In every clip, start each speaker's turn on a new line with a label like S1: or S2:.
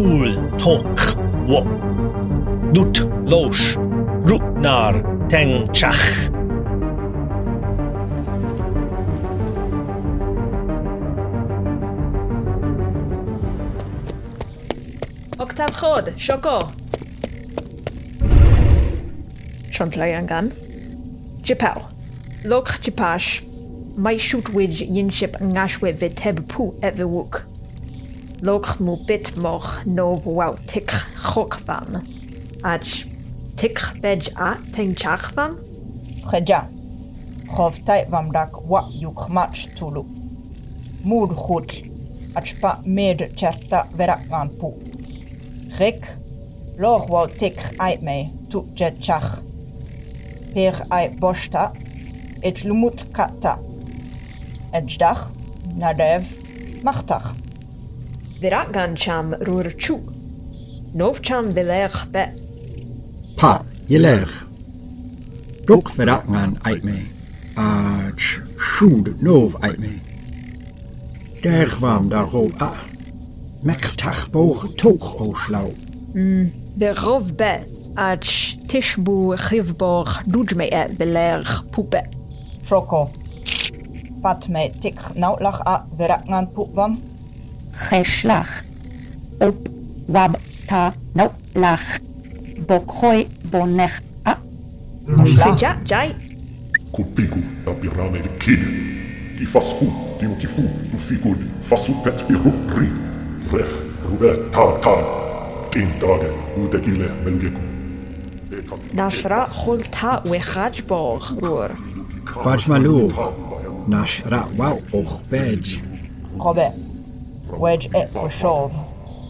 S1: cool talk wo dut losh rutnar tenchach
S2: Oktav Chod, Shoko. Chantlayangan. Jipel. Lokh Jipash. My shoot wij yinship ngashwe viteb pu evewuk. Loch mu bit moch no wow tik chok van. Ach tik veg a teng chach van?
S3: Geja. Chof tai vam dak wa yuk match tulu. Moed goed. Atspa med cherta verakman pu. Gek. Loch wou tik uit me tu jet chach. Per ai bosta. Et lumut kata. Edjdach. Nadev. Machtach.
S2: Virat gan cham rur chu. Nov cham vileg be.
S4: Pa, je leg. Dok verakman uit me. Ach, shoed nov uit me. Der kwam daar go a. Mechtach boog toog o slauw.
S2: Berov be. Ach tishbu chivborg dujme et vileg pupe.
S3: Froko. Pat me tik nautlach a vam.
S5: خشلخ. اوب وب تا نو لخ. بوکوی بونخ خشلخ. جای. کوپیگو تا پیرانه کی کی فاس فو تیو کی فو تو فیگو فاسو پت پیرو ری.
S2: رخ روبه تا تا. این داگه
S4: او دگیله ملگیگو نشرا خول تا و
S3: خج باغ رور. باج نشرا واو اخ بج. خب. وجهك وشوف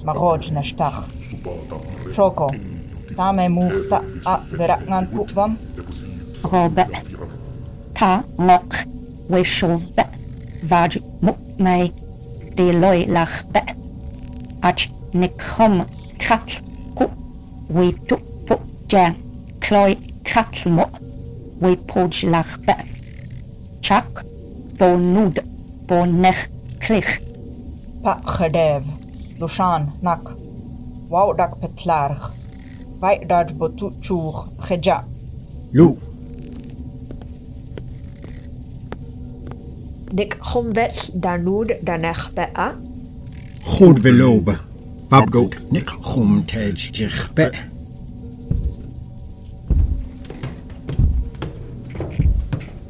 S3: مغوج نشتخ
S6: شوكو تامي موخ تأ برقنان بوكفم غوب تا مق وشوف ب واج مؤمي دي لوي لخ ب أج نكهم كتل كو ويتو بو جا كلوي كتل مو ويبوج لخ ب تشاك بونود بونخ كليخ
S3: Pa gedev. Lushan nak. Wou dak petlarg. Botu tjoeg. Geja.
S4: Lu.
S2: Nik chomvet darnud danech be a.
S4: Goed beloven. Babdoot nik gom tej zich be.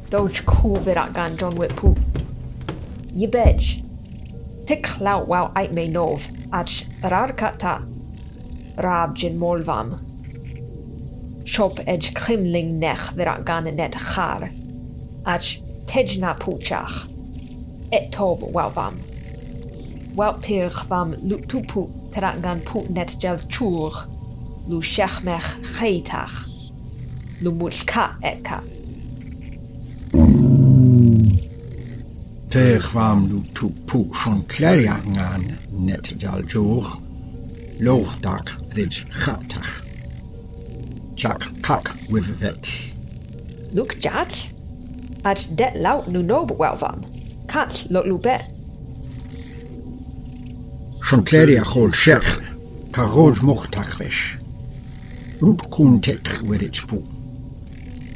S2: Doj cool virat gan John whip pu. Ye bej. ticlaw waw ait me nov, ach rar kata. Rab jin molvam. Shop edge krimling nech virat gan net char. Ach tejna puchach. Et tob wawvam. Wawt pir vam lutupu terat gan put net gel chur. Lu shechmech cheitach. Lu mulka eka.
S4: Père kwam tu poe zo'n klerjang aan, net dal joog. Loogdak ridge gatig. Chak kak wivet.
S2: Look jat, at det laut nu nobel wel van. Kat lot lubet.
S4: Zo'n klerja gold zeg, karoos mochtag wees. Roet kontek wirit poe.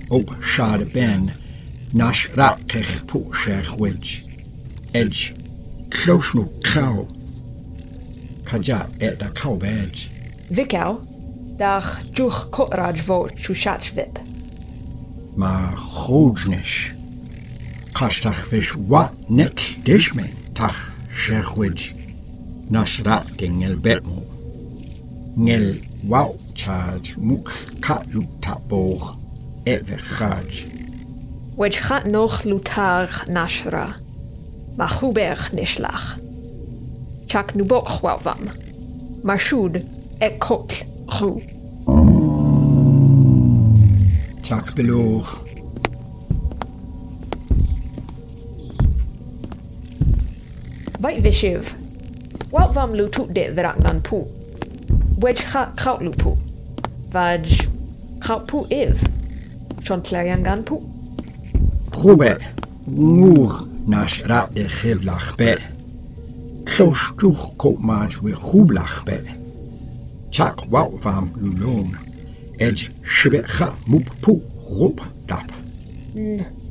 S4: Ook schade ben, nash rakkig poe zeg wedge. Edge. Close no cow. Kaja et er da cow badge.
S2: Vikau. Dag juch kotraj vo chushachvip.
S4: Ma goodness. Kastach vis wat net dishme. Tach shech wedge. Nash rak dingel betmo. Ngel wow charge muk kat lu tapoog. Et vergaaj.
S2: Wedge gaat nog lutar nashra. Ma huberg nishlach. Chak nubok welvam. Marshud et kot ru.
S4: Tak beloog.
S2: Vait vishiv. Lutut de viraknan pu. Wedge kraut lupu. Vaj kraut pu iv. Shontleriangan pu.
S4: Goebe. Moer nash rak de givlach be. Klos toeg koopmaat weer goeblach be. chak wau vam lulon. Edge shibecha mup pu rup dap.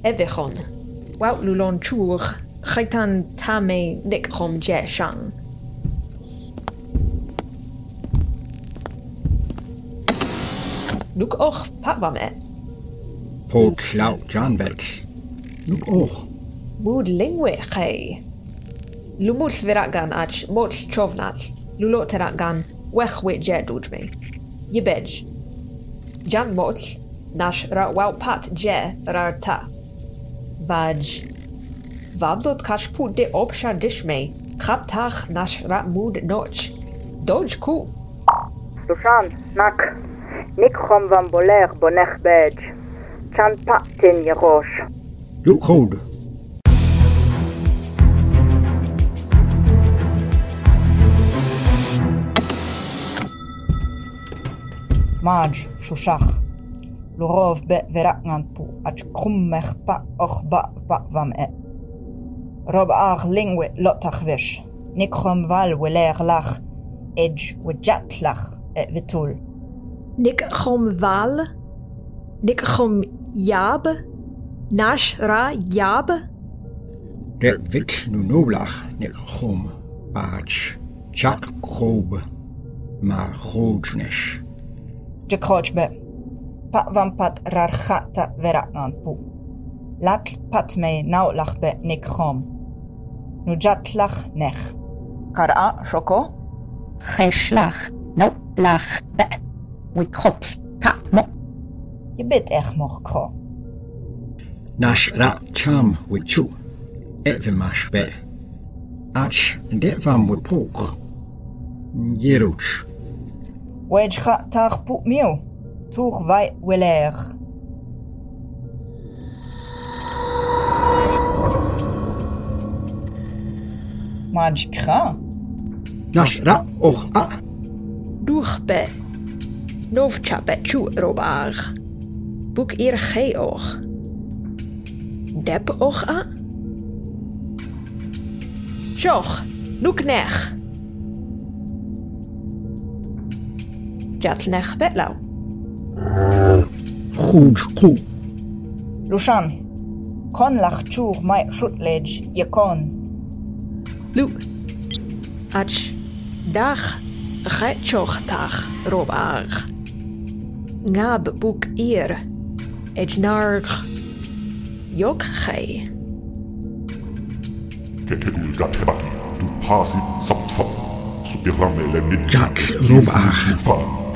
S2: Evichon. Wout lulon chur. Chaitan tame nik chom je shang. Nuk och patvam et.
S4: Po klau janvet. Nuk och.
S2: Mudlingwechej. Lumut viragan ach, mot chovnat, lulot ragan, wechwe jedudmi. Jebedź. Jan mot, nasz rawpat je rarta. Wadź. Wabdot kaszput de obszar dyszmej, kaptach nasz ramud noć. Dodź ku.
S3: Dushan, nak. Nikrom wam boler bonech bedź. Chan patin jerosz. Lukhod. ماج שושך. לרוב ב ורקנן פו, עד שכומך פא אוך בא
S2: פא ומאה. רוב אך לינגווה לא תחבש, ניקחום ול
S4: ולך לך, אג' וג'ת לך ותול. ניקחום ול? ניקחום יאב? נש
S3: רע יאב? רבית נונולך ניקחום, עד שצ'ק חוב, מה חודשנש. Jakochbe, Patvampat Rarchata Veratnanpu, Latl Patme Naulachbe Nikhom, Nujatlach Nech, a Shoko,
S6: Cheshlach Naulach Be,
S3: Wikot Tatmo, Yibit Echmoch
S4: Ko, Nashra Cham Wichu, Evimash Be, Ach Devam Wipok, Yeruch.
S3: Wedge ga tag pu miu. Toeg wij weler. Maj kra.
S4: Nash ra och a.
S2: Duch be. Nov chape chu robar. Boek eer ge och. Dep och a. Joch. Nuk nech. Jat nech betlau.
S4: Goed ku.
S3: Lushan. Kon lach chuch mai shutlej je kon.
S2: Lu. Ach. Dag. Ge choch tag robar. Ngab boek eer. Ejnarg. Jok ge.
S5: Kekedul gatebaki, du hasi sapfa, supirame le nid.
S4: Jack robar.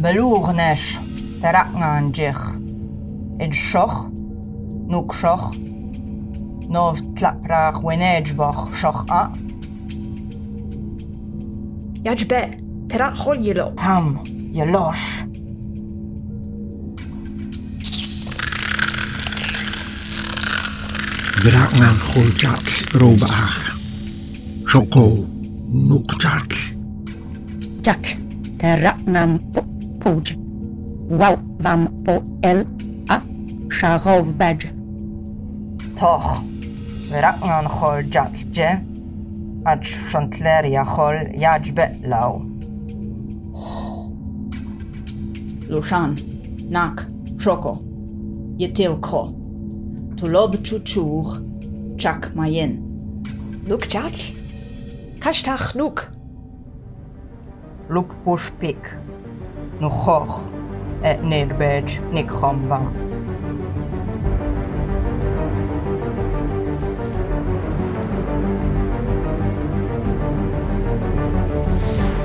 S3: Beloer nesh. Terakngan jich. Ed shoch. Nuk shoch. Nov tlaprach wenedjbach shoch a.
S2: Jaj be. Trachol yelo.
S3: Tam. Je
S6: jak teranam pójdź, wow wam po el a szarow będzie.
S3: Toch, raqnan hol ġaġġe, għax xontlerja hol jaġbeq law. Luxan, nak, xoko, jittew kħo, tulob ċuċuħ ċak majen.
S2: Nuk ċaċ? Kax taħnuk?
S3: look push pick, Nuchoch, et נקחום ון.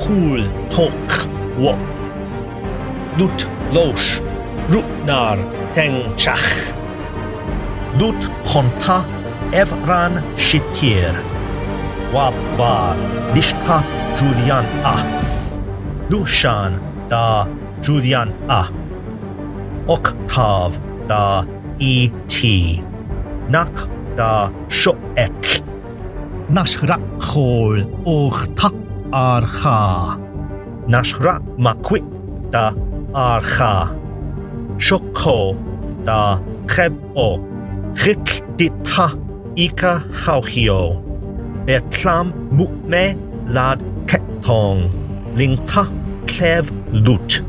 S1: Cool Tok Wo Dut Losh Ruknar Tengchach Dut Konta Evran Shitir Wabwa Dishka Julian A. Dushan da Julian A. Octave da E.T. Nak da Shoek. Nashrakol o'ch tak ar cha. Nashra makwik da ar cha. Shoko da Cheb o. Chik di ta ika hawchio. Betlam mukme lad ketong. Linkha Cleve Lut.